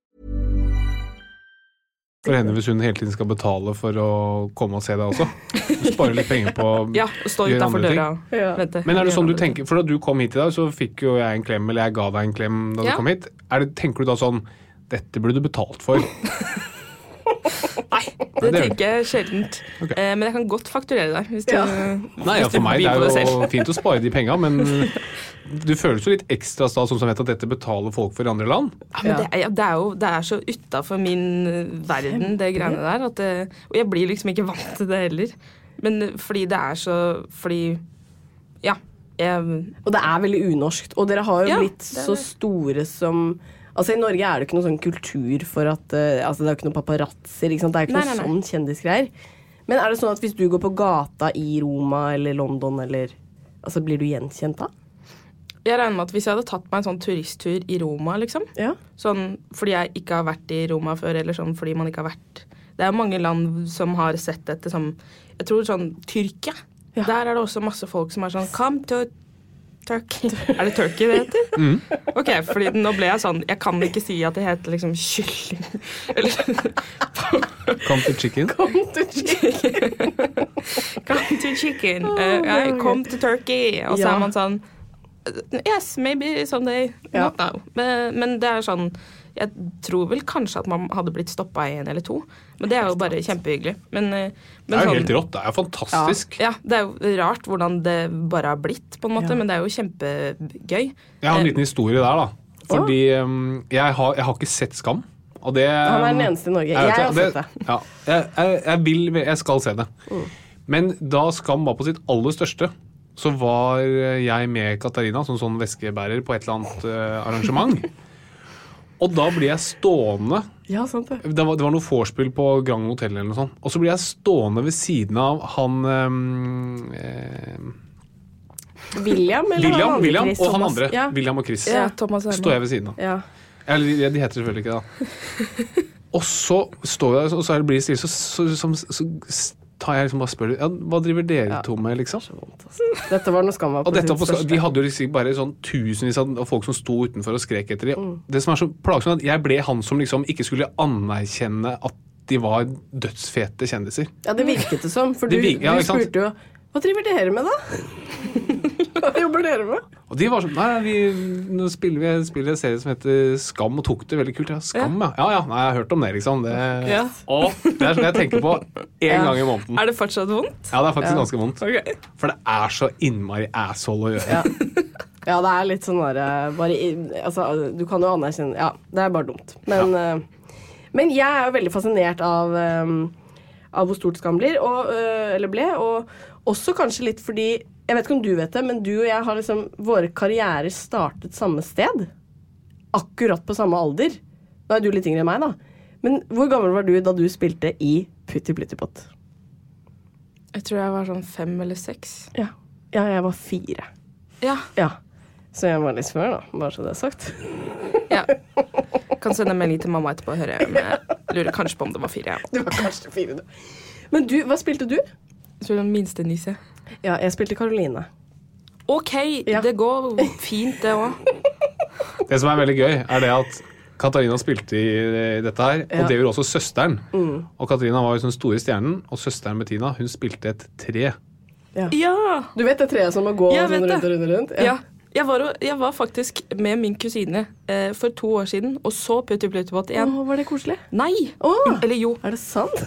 for henne hvis hun hele tiden skal betale for å komme og se deg også. Spare litt penger på å Ja, stå gjøre andre ting. døra og Ja. vente. Men er det sånn du tenker, for da du kom hit i dag, så fikk jo jeg en klem, eller jeg ga deg en klem da Ja. du kom hit. Er det, tenker du da sånn Dette burde du betalt for. Nei, det det tenker jeg sjeldent. Okay. Eh, men jeg kan godt fakturere deg. Hvis du, Ja. Nei, ja, for meg det er det jo fint å spare de penga, men du føles jo litt ekstra stas som vet at dette betaler folk for i andre land. Ja, men det, er, det er jo det er så utafor min eh, verden, det greiene der. At det, og jeg blir liksom ikke vant til det heller. Men eh, fordi det er så Fordi Ja. Jeg, Og det er veldig unorskt. Og dere har jo Ja, blitt så store som Altså I Norge er det ikke noen sånn kultur for at uh, Altså Det er jo ikke noen paparazzoer. Det er ikke Nei, noe nei, sånn kjendisgreier. Men er det sånn at hvis du går på gata i Roma eller London, eller Altså blir du gjenkjent da? Jeg regner med at hvis jeg hadde tatt meg en sånn turisttur i Roma, liksom Ja. Sånn fordi jeg ikke har vært i Roma før, eller sånn fordi man ikke har vært Det er mange land som har sett dette som Jeg tror sånn Tyrkia. Ja. Der er det også masse folk som er sånn Come to Turkey. Er det Turkey det heter? Ok, fordi nå ble jeg sånn Jeg kan ikke si at det heter liksom kylling. Eller Come to chicken. Come to chicken. «Come Uh, yeah, come to Turkey. Og så Ja. er man sånn Yes, maybe someday. Ja. Not now. Men, men det er sånn Jeg tror vel kanskje at man hadde blitt stoppa i en eller to. Men det er jo bare kjempehyggelig. Men, men Det er jo sånn- helt rått. Det er jo fantastisk. Ja, det er jo rart hvordan det bare har blitt, på en måte, Ja. men det er jo kjempegøy. Jeg har en liten historie der, da. Fordi oh. jeg, har, jeg har ikke sett Skam. Og det Han er den eneste i Norge. Jeg Jeg, har sett det. Ja, jeg, jeg, jeg, vil, jeg skal se det. Men da Skam var på sitt aller største, så var jeg med Katarina som sånn veskebærer på et eller annet eh, arrangement. Og da blir jeg stående Ja, sant det. det var, det var noe vorspiel på Grand Hotel eller noe sånt. Og så blir jeg stående ved siden av han um, eh, William eller han William, andre William Chris og han andre. Ja. William og Chris. Ja, Står jeg ved siden av. ja. Eller de heter selvfølgelig ikke det. Og så står jeg, og så blir det stille, så, så, så, så, så tar jeg liksom bare spør ja, Hva driver dere Ja. to med, liksom? Dette var noe Skam var på sitt største. De hadde jo liksom bare sånn tusenvis av folk som sto utenfor og skrek etter dem. Mm. Det som er så plagsomt, at jeg ble han som liksom ikke skulle anerkjenne at de var dødsfete kjendiser. Ja, det virket det som. For du, Det ja, du spurte jo Hva driver dere med, da? Hva jobber dere med? Og de var sånn Nei, vi, nå spiller vi spiller en serie som heter Skam, og tok det veldig kult. Ja, Skam, ja. Ja ja, nei, jeg har hørt om det, liksom. Det, Ja. Å, det er sånn jeg tenker på én gang i måneden. Er det fortsatt vondt? Ja, det er faktisk Ja. ganske vondt. Okay. For det er så innmari asshole å gjøre. Ja. ja, det er litt sånn bare, bare Altså, du kan jo anerkjenne Ja, det er bare dumt. Men, eh, men jeg er jo veldig fascinert av um, Av hvor stort Skam blir, og, eh, eller ble, og også kanskje litt fordi Jeg vet ikke om du vet det, men du og jeg har liksom Våre karrierer startet samme sted. Akkurat på samme alder. Nå er du litt yngre enn meg, da. Men hvor gammel var du da du spilte i Putti Pluttipott? Jeg tror jeg var sånn fem eller seks. Ja. ja, jeg var fire. Ja. Ja. Så jeg var litt før, da. Bare så det er sagt. ja. Kan sende melding til mamma etterpå og høre. Jeg lurer kanskje på om det var fire. Ja. Du var kanskje fire, du. Men du, hva spilte du? Jeg tror den minste nisse. Ja, jeg spilte Karoline. OK, Ja. det går fint, det òg. Det som er veldig gøy, er det at Katarina spilte i dette her, Ja. og det gjorde også søsteren. Og Katarina var jo den store stjernen, og søsteren Bettina hun spilte et tre. Ja. Du vet det treet som må gå sånn rundt og rundt? og rundt? ja. Jeg var, jeg var faktisk med min kusine eh, for to år siden og så Putti Pluttipott igjen. Åh, var det koselig? Nei! Åh. Eller jo. Er det sant?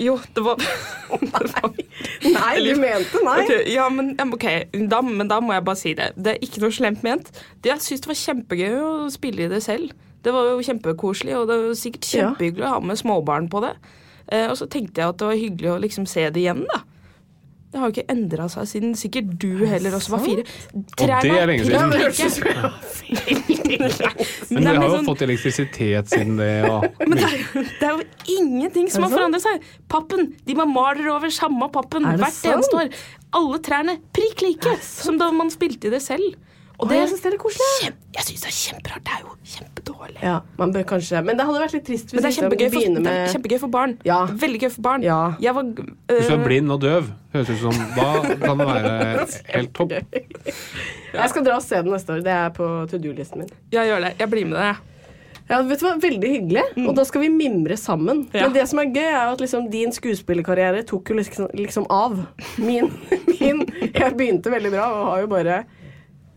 Jo, det var, det var Nei, du mente nei. Okay, ja, men, ok, da, men da må jeg bare si det. Det er ikke noe slemt ment. Jeg syns det var kjempegøy å spille i det selv. Det var jo kjempekoselig, og det var sikkert kjempehyggelig å ha med småbarn på det. Eh, og så tenkte jeg at det var hyggelig å liksom se det igjen, da. Det har jo ikke endra seg siden sikkert du heller også var fire. det er lenge siden. Men dere har jo sånn- fått elektrisitet siden det. Og Men det er, jo- det er jo ingenting som har forandret seg. Pappen, de man maler over samme pappen Er det hvert eneste år. Alle trærne prikk like, som da man spilte i det selv. Og Å, jeg synes det er litt koselig. Kjem- jeg syns det er kjemperart. Det er jo kjempedårlig. Ja, man bør kanskje Men det hadde vært litt trist hvis Men det er kjempegøy for, med... det er kjempegøy for barn. Ja. Veldig gøy for barn. Ja. Jeg var hvis du er øh, blind og døv, høres ut som Da kan det være helt topp. Jeg skal dra og se den neste år. Det er på to do-listen min. Ja, gjør det. Jeg blir med deg. Ja, vet du hva? Veldig hyggelig. Og da skal vi mimre sammen. Ja. Men det som er gøy, er at liksom, din skuespillerkarriere tok jo liksom, liksom av. Min, min Jeg begynte veldig bra og har jo bare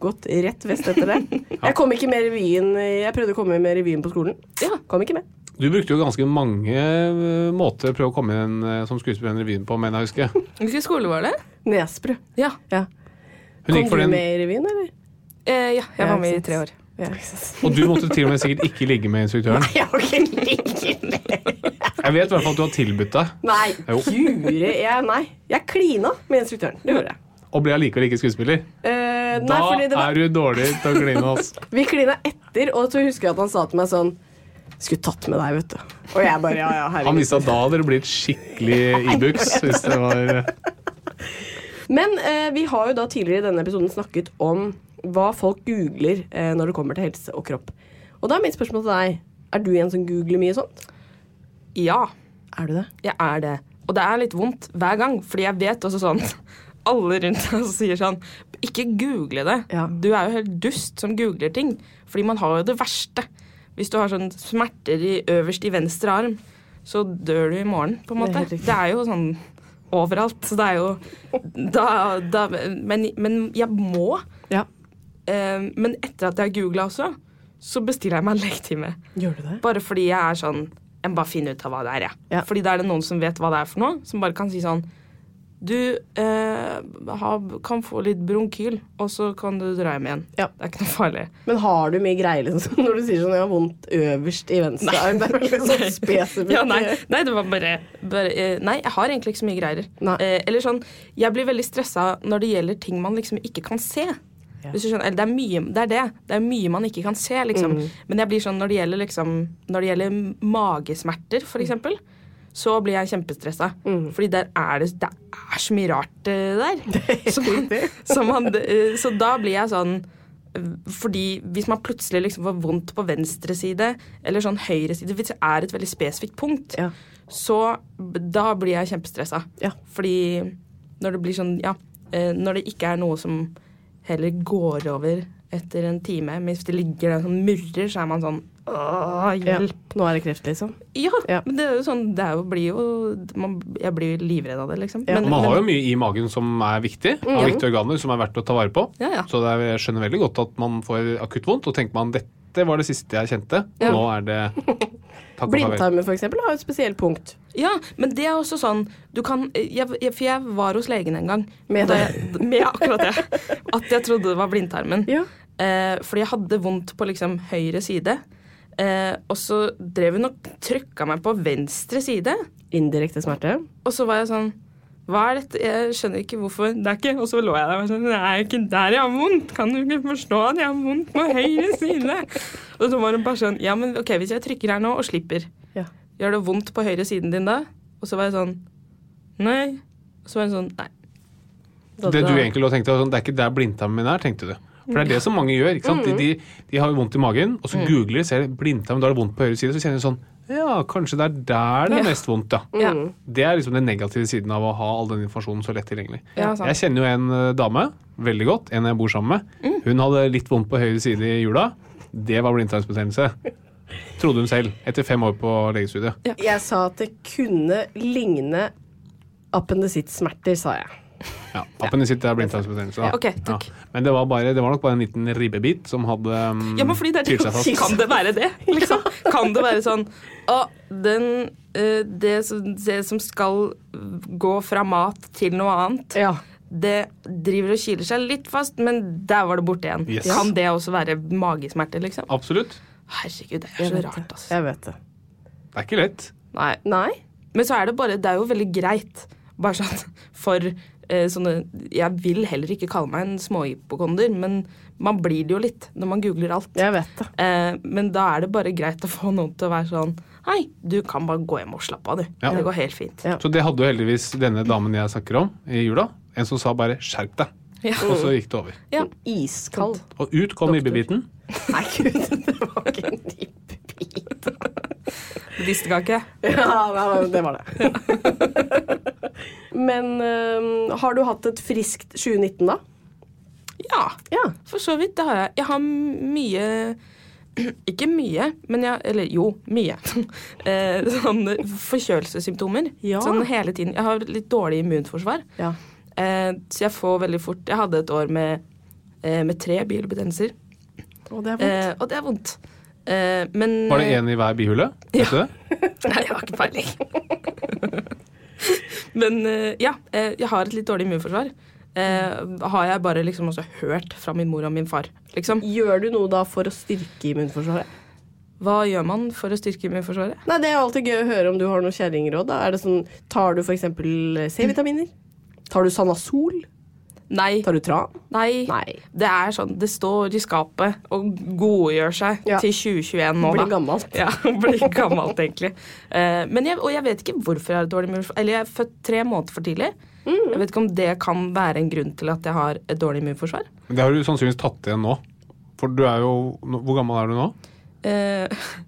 gått rett vest etter det. Jeg kom ikke med i revyen Jeg prøvde å komme med i revyen på skolen. Ja. Kom ikke med. Du brukte jo ganske mange eh, måter å prøve å komme inn eh, som skuespiller i revyen på, mener jeg å huske. Hvilken skole var det? Nesbru. Ja. Ja. Hun Kom for du den, med i revyen, eller? Eh, ja, jeg Ja, var med i tre år. Ja, og du måtte til og med sikkert ikke ligge med instruktøren. Nei, Jeg har ikke ligget med Jeg vet i hvert fall at du har tilbudt deg, Nei, Jo. jeg Nei. Jeg klina med instruktøren. Det gjorde jeg. Og ble allikevel ikke skuespiller. Eh, nei, Da fordi det var, er du dårlig til å kline oss. Vi klina etter, og så husker jeg at han sa til meg sånn Skulle tatt med deg, vet du. Og jeg bare ja, ja, herregud. Han visste at da hadde det blitt skikkelig Ibux. Hvis det var Men eh, vi har jo da tidligere i denne episoden snakket om hva folk googler eh, når det kommer til helse og kropp. Og da er mitt spørsmål til deg Er du en som googler mye sånt? Ja, Er du det? jeg er det. Og det er litt vondt hver gang, fordi jeg vet også sånn Alle rundt meg sier sånn Ikke google det. Ja. Du er jo helt dust som googler ting. Fordi man har jo det verste. Hvis du har sånn smerter i, øverst i venstre arm, så dør du i morgen, på en Det er Det er, jo sånn overalt. Så det er jo da, da, men, men jeg må. Ja. Eh, men etter at jeg har googla også, så bestiller jeg meg en leketime. Gjør du det? Bare fordi jeg er sånn Jeg må bare finne ut av hva det er, jeg. Ja. Fordi da er det noen som vet hva det er for noe, som bare kan si sånn Du eh, kan få litt bronkyl, og så kan du dra hjem igjen. Ja. Det er ikke noe farlig. Men har du mye greier liksom, når du sier sånn 'jeg har vondt øverst i venstre arm'? Det er veldig sånn spesifikt. Ja, nei, nei, det var bare, bare eh, Nei, jeg har egentlig ikke så mye greier. Eh, eller sånn Jeg blir veldig stressa når det gjelder ting man liksom ikke kan se. Ja. Skjønner, eller det er mye det er det. Det er mye man ikke kan se, liksom. Mm. Men jeg blir sånn når det gjelder liksom Når det gjelder magesmerter, for eksempel, så blir jeg kjempestressa. Mm. Fordi der er det Det er så mye rart eh, der. så, så, man, eh, så da blir jeg sånn eh, fordi hvis man plutselig liksom får vondt på venstre side, eller sånn høyre side, hvis det er et veldig spesifikt punkt, Ja. så da blir jeg kjempestressa. Ja. Fordi når det blir sånn, ja Når det ikke er noe som heller går over etter en time, men hvis det ligger der sånn murrer, så er man sånn Åh, Ja. hjelp. Nå er det kreft, liksom. Ja, Ja. men det er jo sånn Det er jo, blir jo man, Jeg blir livredd av det, liksom. Ja. Men, man har jo mye i magen som er viktig, av Mm. viktige organer som er verdt å ta vare på. Ja, ja. Så det er, jeg skjønner veldig godt at man får akutt vondt, og tenker man dette var det siste jeg kjente. Ja. Nå er det. Blindtarmen, for eksempel, har et spesielt punkt. Ja, men det er også sånn Du kan jeg, jeg, For jeg var hos legen en gang Med jeg, med akkurat det. At jeg trodde det var blindtarmen. Ja. Eh, fordi jeg hadde vondt på liksom høyre side. Eh, og så drev hun og trykka meg på venstre side. Indirekte smerte. Og så var jeg sånn Hva er dette? Jeg skjønner ikke hvorfor. Det er ikke Og så lå jeg der og sånn Det er ikke der jeg har vondt. Kan du ikke forstå at jeg har vondt på høyre side? Og så var hun bare sånn Ja, men ok, hvis jeg trykker her nå og slipper, Ja. gjør det vondt på høyre siden din da? Og så var jeg sånn Nei. Og så var jeg sånn Nei. Det du egentlig lå og tenkte, var sånn, det er ikke der blindtarmen min er, tenkte du. For det er det som mange gjør. ikke sant? De, de, de har jo vondt i magen, og så googler de, ser blindtarm, da er det vondt på høyre side, så kjenner de sånn Ja, kanskje det er der det er mest vondt, da. Ja. Det er liksom den negative siden av å ha all den informasjonen så lett tilgjengelig. Ja, jeg kjenner jo en eh, dame veldig godt, en jeg bor sammen med. Hun hadde litt vondt på høyre side i jula. Det var blindtarmsbetennelse. Trodde hun selv, etter fem år på legestudiet. Jeg sa at det kunne ligne appendisittsmerter, sa jeg. Ja, Appendisitt er blindtarmsbetennelse. da. Ok, takk. Ja. Men det var, bare, det var nok bare en liten ribbebit som hadde um, Ja, men fordi det er det. Kan det være det? Liksom? Kan det være sånn Å, den uh, det, som, det som skal gå fra mat til noe annet, Ja. det driver og kiler seg litt fast, men der var det borte igjen. Yes. Kan det også være magesmerter, liksom? Absolutt. Herregud, det er så rart, altså. Jeg vet det. Det er ikke lett. Nei. Nei? Men så er det bare Det er jo veldig greit. Bare sånn for sånne Jeg vil heller ikke kalle meg en småhypokonder, men man blir det jo litt når man googler alt. Jeg vet det. Eh, men da er det bare greit å få noen til å være sånn Hei, du kan bare gå hjem og slappe av, du. Ja. Det går helt fint. Ja. Så det hadde jo heldigvis denne damen jeg snakker om i jula. En som sa bare 'skjerp deg', Ja. og så gikk det over. Ja. Iskald. Og ut kom ribbebiten. Nei, gud, det var ikke en ribbebit. ikke? Ja, det var det. Men øhm, har du hatt et friskt 2019, da? Ja, Ja. for så vidt. Det har jeg. Jeg har mye Ikke mye, men jeg Eller jo, mye. Eh, sånn forkjølelsessymptomer. Ja. Sånn hele tiden. Jeg har litt dårlig immunforsvar. Ja. Eh, så jeg får veldig fort Jeg hadde et år med, eh, med tre bilbetennelser. Og det er vondt. Eh, og det er vondt. Eh, men Var det én i hver bihule? Vet du det? Nei, jeg har ikke peiling. Men eh, ja, eh, jeg har et litt dårlig immunforsvar. Eh, har jeg bare liksom også hørt fra min mor og min far. Liksom. Gjør du noe da for å styrke immunforsvaret? Hva gjør man for å styrke immunforsvaret? Nei, Det er alltid gøy å høre om du har noen kjerringråd. da. Er det sånn, Tar du f.eks. C-vitaminer? Tar du Sanasol? Nei. Tar du tran? Nei. Nei. Det er sånn, det står i skapet og godgjør seg Ja. til 2021 nå, Blir gammelt. Ja, blir gammelt, egentlig. Uh, men jeg, og jeg vet ikke hvorfor jeg har dårlig immunforsvar. Eller jeg er født tre måneder for tidlig. Mm. Jeg vet ikke om det kan være en grunn til at jeg har et dårlig immunforsvar. Det har du sannsynligvis tatt igjen nå. For du er jo Hvor gammel er du nå? Eh,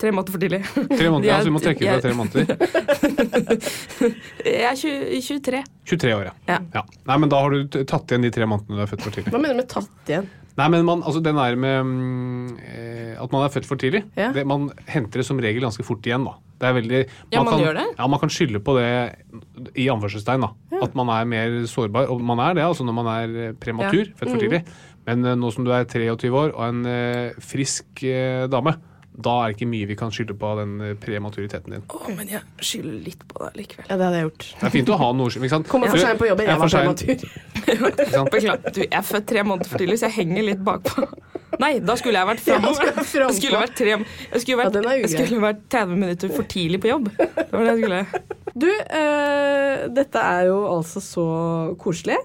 tre måneder for tidlig. Tre måneder, ja, så vi må trekke fra tre måneder. Jeg er 20, 23. 23 år, ja. Ja. Nei, men da har du tatt igjen de tre månedene du er født for tidlig. Hva mener du med tatt igjen? Nei, men man, altså den der med mm, eh, at man er født for tidlig, Ja. det, man henter det som regel ganske fort igjen. da. Det er veldig, Ja, man kan, gjør det? Ja, Man kan skylde på det i anførselstegn. da. At man er mer sårbar. Og man er det altså når man er eh, prematur, Ja. født for tidlig. Men eh, nå som du er 23 år og en eh, frisk eh, dame, da er det ikke mye vi kan skylde på den eh, prematuriteten din. Å, men jeg skylder litt på deg likevel. Ja, det hadde jeg gjort. Det er fint å ha noe ikke sant? Kommer for seint på jobb. Jeg for var prematur. Beklager. Du, jeg er født tre måneder for tidlig, så jeg henger litt bakpå. Nei, da skulle jeg vært frempå. Jeg skulle vært, tre, jeg skulle vært, Ja, er jeg skulle vært 30 minutter for tidlig på jobb. Det var det jeg skulle. Du, øh, dette er jo altså så koselig.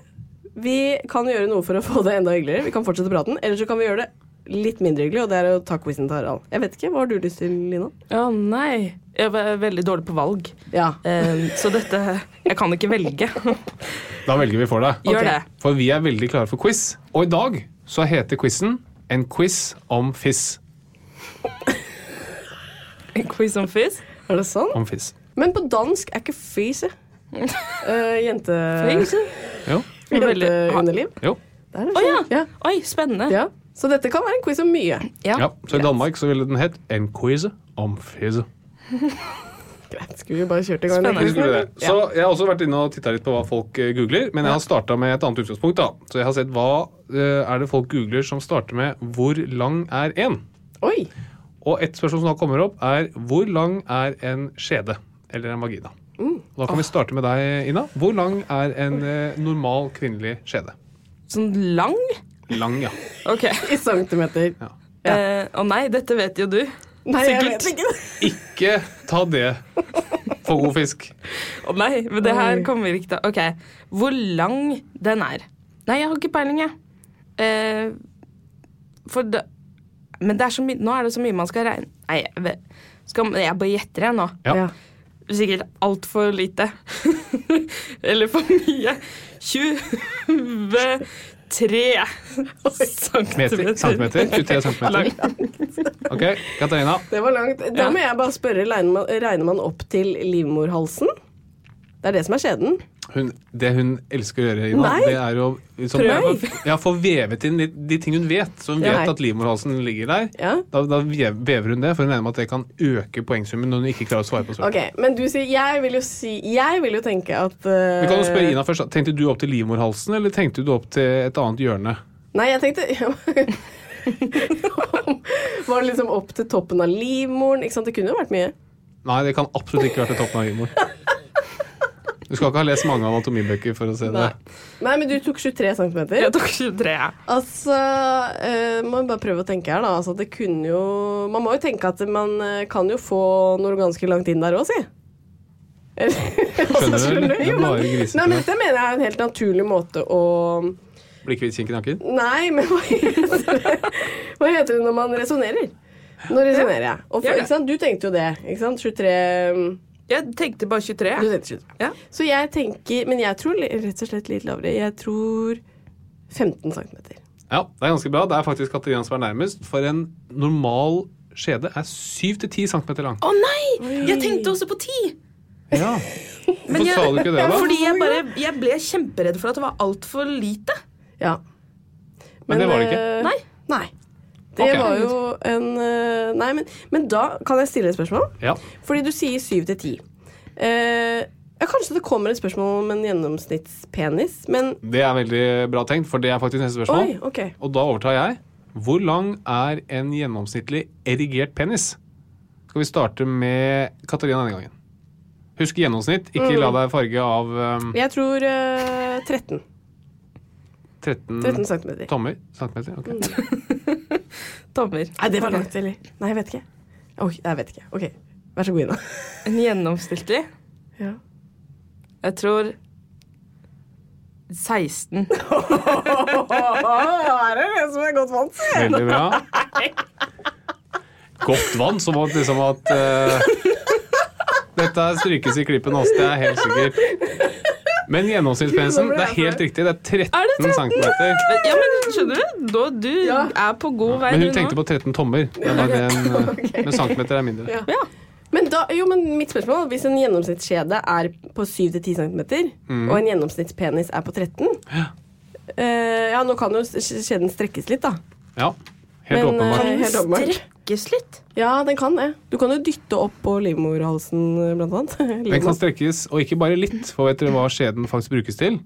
Vi kan gjøre noe for å få det enda hyggeligere. Vi kan fortsette praten. Eller så kan vi gjøre det litt mindre hyggelig, og det er å ta quizen til Harald. Jeg vet ikke, Hva har du lyst til, Lina? Å nei. Jeg er veldig dårlig på valg. Ja. Um, så dette Jeg kan ikke velge. Da velger vi for deg. Gjør Ok. det. For vi er veldig klare for quiz. Og i dag så heter quizen En quiz om fiss. En quiz om fiss? Er det sånn? Om fiss. Men på dansk er ikke fise. Uh, jente... Fise? Jo. Jenteunderliv. jo. Det er det Å ja. sånn. ja. Oi, spennende. ja. Så dette kan være en quiz om mye. Ja. Ja, så i Danmark så ville den hett En quiz om fiss. Greit, skulle vi bare kjørt i gang den quizen. Så Jeg har også vært inne og titta litt på hva folk eh, googler, men jeg har starta med et annet utgangspunkt. da. Så jeg har sett hva eh, er det folk googler som starter med 'Hvor lang er en?' Oi! Og et spørsmål som da kommer opp, er 'Hvor lang er en skjede?' Eller en vagina. Mm. Da kan vi starte med deg, Ina. Hvor lang er en eh, normal kvinnelig skjede? Sånn lang? Lang, ja. OK. I centimeter. Ja. Eh, Å nei, dette vet jo du. Nei, jeg Sikkert. vet ikke. Ikke ta det For god fisk. Å nei, men det her kommer vi ikke til. Ok, Hvor lang den er? Nei, jeg har ikke peiling, jeg. Eh, for det Men det er så mye, nå er det så mye man skal regne Nei, jeg, vet, skal, jeg bare gjetter, jeg nå. Ja. Ja. Sikkert altfor lite. Eller for mye. 23 centimeter. centimeter? 23 centimeter. Ok, Katarina. Det var langt. Da må jeg bare spørre, regner man, regner man opp til livmorhalsen? Det er det som er skjeden. Hun, det hun elsker å gjøre, Ina, det er å liksom, ja, få vevet inn de, de ting hun vet. Så hun vet at livmorhalsen ligger der. Ja. Da, da vever hun det, for hun regner med at det kan øke poengsummen når hun ikke klarer å svare på spørsmålet. Ok, Men du sier Jeg vil jo si Jeg vil jo tenke at uh, Vi kan jo spørre Ina først. Tenkte du opp til livmorhalsen, eller tenkte du opp til et annet hjørne? Nei, jeg tenkte Var det liksom opp til toppen av livmoren? Ikke sant? Det kunne jo vært mye. Nei, det kan absolutt ikke være til toppen av livmoren. Du skal ikke ha lest mange anatomibøker for å se det. Nei. Nei, men du tok 23 cm. Jeg tok 23, Ja. Altså, eh, må jeg bare prøve å tenke her, da. Altså, det kunne jo Man må jo tenke at man eh, kan jo få noe ganske langt inn der òg, si. Altså, Skjønner du. Det er bare grisete. Nei, men dette mener jeg er en helt naturlig måte å Bli kvitt kinkenakken? Nei, men hva heter det, hva heter det når man resonnerer? Nå resonnerer jeg. Og for? Du tenkte jo det. Ikke sant? 23 Jeg tenkte bare 23. Du tenkte 23. Ja. Så jeg tenker Men jeg tror rett og slett litt lavere. Jeg tror 15 cm. Ja, det er ganske bra. Det er faktisk kategorien som er nærmest. For en normal skjede er 7-10 cm lang. Å nei! Jeg tenkte også på 10. Ja. Hvorfor jeg- sa du ikke det, da? Fordi jeg, bare, jeg ble kjemperedd for at det var altfor lite. Ja. Men det var det ikke. eh, Nei. Nei. Det okay. var jo en eh, Nei, men, men da kan jeg stille et spørsmål. Ja. Fordi du sier 7 til 10. Eh, ja, kanskje det kommer et spørsmål om en gjennomsnittspenis, men Det er veldig bra tenkt, for det er faktisk neste spørsmål. Oi, okay. Og da overtar jeg. Hvor lang er en gjennomsnittlig erigert penis? Skal vi starte med Katarina denne gangen. Husk gjennomsnitt. Ikke la deg farge av um, Jeg tror uh, 13. 13, 13 centimeter. tommer. Centimeter? Ok. Tommer. Nei, det var langt, eller? Nei, jeg vet ikke. Oi, jeg vet ikke. Ok, vær så god, Ina. En gjennomsnittlig. Ja. Jeg tror 16. Her er det som er godt vant. Veldig bra. Godt vann, som at liksom at uh, Dette strykes i klippen også, det er helt sikkert. Men gjennomsnittspenisen, det er helt riktig. Det er 13, Er det 13? centimeter. Ja, men skjønner du? Da, du Ja. er på god vei Men hun tenkte nå. på 13 tommer. Men, er en, eh, men centimeter er mindre. Ja. Ja. Men da, jo, men mitt spørsmål, hvis en gjennomsnittskjede er på 7-10 cm, og en gjennomsnittspenis er på 13 eh, Ja, nå kan jo skjeden strekkes litt, da. Ja, helt Men, åpenbart. Kan den. Strekkes litt. Ja, den kan det. Du kan jo dytte opp på livmorhalsen, eh, blant annet. Den kan strekkes, og ikke bare litt, for vet dere hva skjeden faktisk brukes til?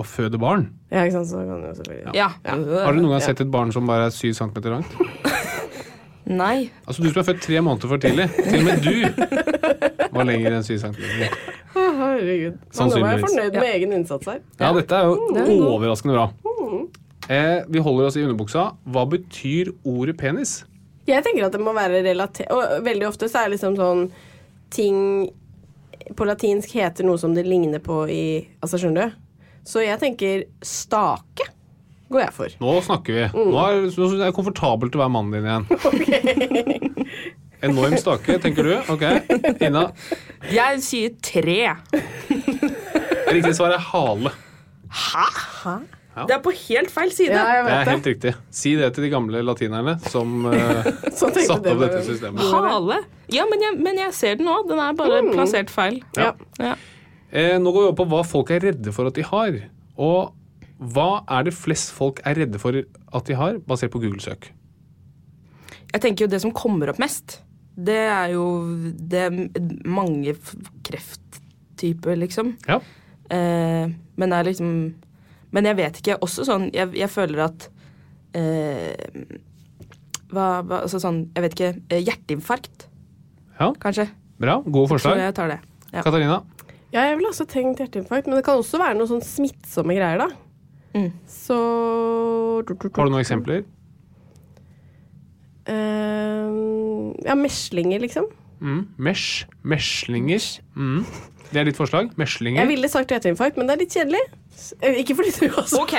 Å føde barn. Ja, ikke sant, så kan det jo selvfølgelig Ja. Har du noen gang sett et barn som bare er 7 cm langt? Nei. Altså Du som er født tre måneder for tidlig. Til og med du var lenger enn 7 cm. Herregud. Men nå var jeg fornøyd med egen innsats her. Ja, dette er jo er overraskende bra. Eh, vi holder oss i underbuksa. Hva betyr ordet penis? Jeg tenker at det må være relatert Og veldig ofte så er det liksom sånn ting På latinsk heter noe som det ligner på i Altså, skjønner du? Så jeg tenker stake går jeg for. Nå snakker vi. Nå er nå jeg det er komfortabelt å være mannen din igjen. Enorm stake, tenker du? Ok. Ina. Jeg sier tre. Riktig svar er hale. Det er på helt feil side. Ja, jeg Det er helt helt riktig. Si det til de gamle latinerne som uh, satte opp dette systemet. Hale? Ja, men jeg, men jeg ser den nå. Den er bare plassert feil. Ja. Ja. Eh, nå går vi over på hva folk er redde for at de har. Og hva er det flest folk er redde for at de har, basert på Google-søk? Jeg tenker jo det som kommer opp mest, det er jo det er mange krefttyper, liksom. Ja. Eh, men det er liksom Men jeg vet ikke. Også sånn Jeg, jeg føler at eh, hva, hva, altså sånn Jeg vet ikke. eh, Hjerteinfarkt, ja. kanskje. Bra. Gode forslag. jeg tar det. Ja. Katarina? Ja, jeg ville også tenkt hjerteinfarkt, men det kan også være noen sånn smittsomme greier, da. Mm. Så Har du noen eksempler? Uh, ja, meslinger, liksom. Mm. Mesh. Meslinger. Mm. Det er ditt forslag? Meslinger. Jeg ville sagt hjerteinfarkt, men det er litt kjedelig. Eh, Ikke fordi du også OK,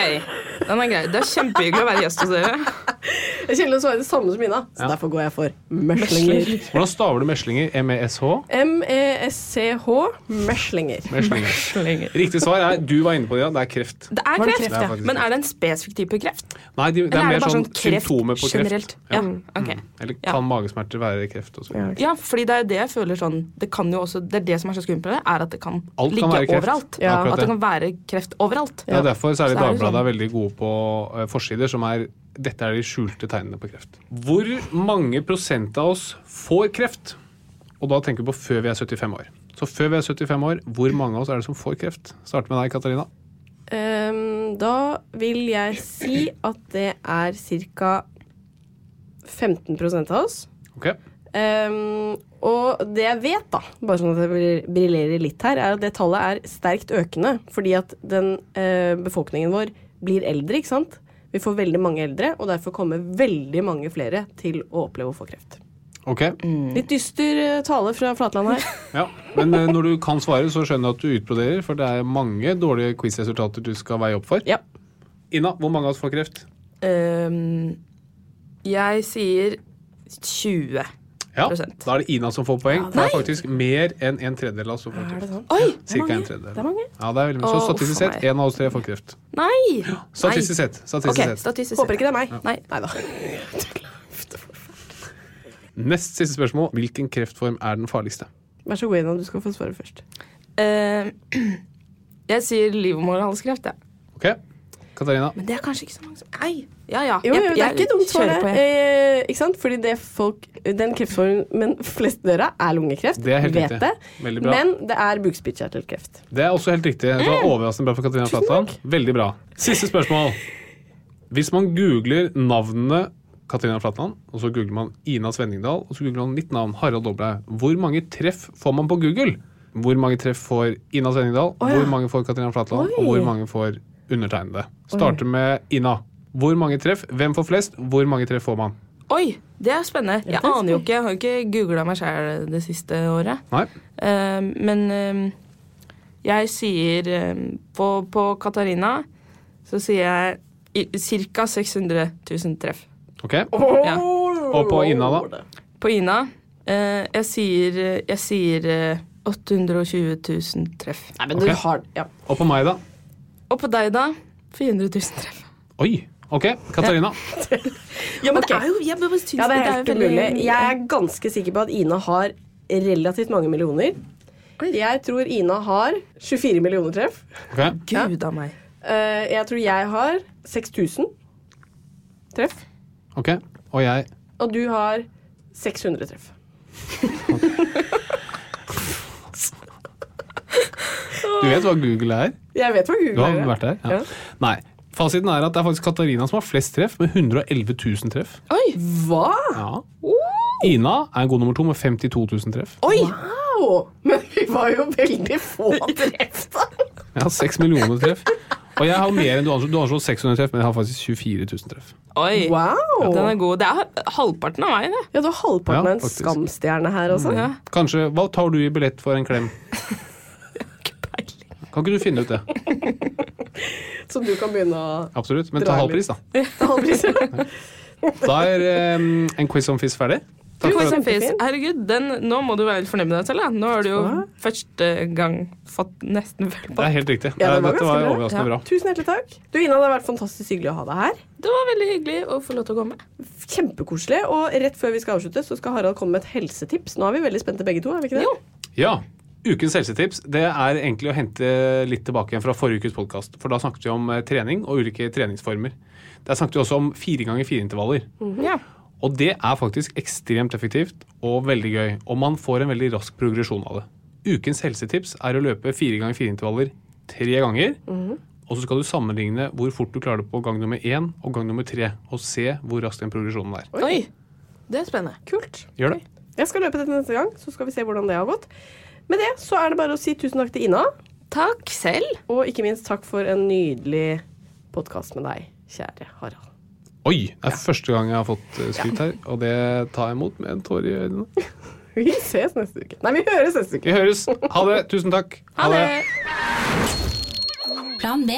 den er grei. Det er kjempehyggelig å være gjest hos dere. Jeg kjenner å svare det samme som Ina, så Ja. derfor går jeg for meslinger. Hvordan staver du meslinger? E M-E-S-H? M-E-S-C-H, meslinger. Meslinger. Riktig svar er du var inne på det, ja. Det er kreft. Det er Var det kreft, kreft, ja? Er men er det en spesifikk type kreft? Nei, de, det Eller er mer bare sånn, kreft symptomer på kreft. generelt? Ja, ok. Eller Ja. kan magesmerter være kreft også? Ja. Ja, fordi det er det jeg føler sånn Det kan jo også, det er det som er så skummelt med det, er at det kan Alt kan ligge være kreft. overalt. Ja. Akkurat At det kan være kreft overalt. Det er derfor særlig Så er det Dagbladet sånn- er veldig gode på eh, forsider som er dette er de skjulte tegnene på kreft. Hvor mange prosent av oss får kreft? Og da tenker vi på før vi er 75 år. Så før vi er 75 år, hvor mange av oss er det som får kreft? Start med deg, Katarina. Um, da vil jeg si at det er ca. 15 av oss. Ok. Ehm, og det jeg vet, da, bare sånn at jeg briljerer litt her, er at det tallet er sterkt økende. Fordi at den uh, befolkningen vår blir eldre, ikke sant. Vi får veldig mange eldre, og derfor kommer veldig mange flere til å oppleve å få kreft. Ok, Litt dyster eh, tale fra Flatland her. ja. Men eh, når du kan svare, så skjønner jeg at du utbroderer, for det er mange dårlige quizresultater du skal veie opp for. Ja. Ina, hvor mange av oss får kreft? Um, jeg sier 20. Ja, Da er det Ina som får poeng. det er faktisk mer enn en tredjedel av oss som får kreft. Oi! Cirka en tredjedel. Det er mange. Ja, det er veldig mye. Så statistisk sett, én av oss tre får kreft. Nei! Statistisk sett. Statistisk okay, sett. statistisk Håper ikke det er meg. Nei. Nei da. Nest siste spørsmål. Hvilken kreftform er den farligste? Vær så god, Ina. Du skal få svare først. Uh, jeg sier livmorhalskreft, jeg. Ok, Katarina. Men det er kanskje ikke så mange som Ei! Ja ja. Jo, jo, Jeg- det er ikke dumt på, det. Ikke sant? Fordi det folk, den kreftformen men dør av, er lungekreft. Det er helt vet riktig. det. Men det er bukspyttkjertelkreft. Det er også helt riktig. Det var overraskende bra for Katarina Flatland. Veldig bra. Siste spørsmål. Hvis man googler navnene Katarina Flatland, og så googler man Ina Svenningdal, og så googler man mitt navn, Harald Doblaug, hvor mange treff får man på Google? Hvor mange treff får Ina Svenningdal, ja. hvor mange får Katarina Flatland, Oi. og hvor mange får undertegnede? Starter med Ina. Hvor mange treff? Hvem får flest? Hvor mange treff får man? Oi, det er spennende. Jeg er aner jo ikke. Jeg har jo ikke googla meg sjæl det siste året. Nei? Ehm, men ehm, jeg sier ehm, på, på Katarina så sier jeg ca. 600 000 treff. Ok. Ja. Og på Ina, da? På Ina eh, jeg sier, jeg sier eh, 820 000 treff. Nei, men okay. du har ja. Og på meg, da? Og på deg, da? 400 000 treff. Oi. Ok, Katarina. Ja, men okay. det er jo jeg ja, det er jo helt umulig. Jeg er ganske sikker på at Ina har relativt mange millioner. Jeg tror Ina har 24 millioner treff. Okay. Gud av meg. Eh, jeg tror jeg har 6000 treff. ok. Og jeg Og du har 600 treff. Du vet hva Google er? Jeg vet hva Du Google har er. vært der? Ja. Ja. Nei. Fasiten er at det er faktisk Katarina som har flest treff, med 111 000 treff. Oi! Hva? Ja. Ina er god nummer to med 52 000 treff. Oi! Wow! Men vi var jo veldig få treff, da. Jeg har 6 millioner treff. Og jeg har mer enn du anslår 600 treff, men jeg har faktisk 24 000 treff. Oi. Wow! Den er god. Det er halvparten av meg, det. Ja, du har halvparten Ja, av en skamstjerne her også. Ja. Kanskje, Hva tar du i billett for en klem? Kan ikke du finne ut det? Så du kan begynne å Absolutt. Men ta halv pris, da. ta halvpris. Da er um, en quiz om fisk ferdig. Takk quiz om fisk. Herregud, den, nå må du være litt fornøyd med deg selv. Da. Nå har du jo Hva? første gang fått nesten Det er helt riktig. Ja, det var Dette var ganske bra. Ja. Tusen hjertelig takk. Du, Ina, det har vært fantastisk hyggelig å ha deg her. Det var veldig hyggelig å få lov til å komme. Kjempekoselig. Og rett før vi skal avslutte, så skal Harald komme med et helsetips. Nå er vi veldig spente begge to, er vi ikke det? Jo. Ja. Ukens helsetips det er egentlig å hente litt tilbake igjen fra forrige ukes podkast. For da snakket vi om eh, trening og ulike treningsformer. Der snakket vi også om fire ganger fire intervaller. Ja. Og det er faktisk ekstremt effektivt og veldig gøy. Og man får en veldig rask progresjon av det. Ukens helsetips er å løpe fire ganger fire intervaller tre ganger. Og så skal du sammenligne hvor fort du klarer det på gang nummer én og gang nummer tre. Og se hvor rask den progresjonen er. Oi. Det er spennende. Kult. Gjør det? Jeg skal løpe dette neste gang, så skal vi se hvordan det har gått. Med det så er det bare å si tusen takk til Ina, Takk selv. og ikke minst takk for en nydelig podkast med deg, kjære Harald. Oi! Det er første gang jeg har fått eh, skryt her, og det tar jeg imot med en tåre i øynene. Vi ses neste uke. Nei, vi høres neste uke. Vi høres. Ha det. Tusen takk. Ha det! Plan B.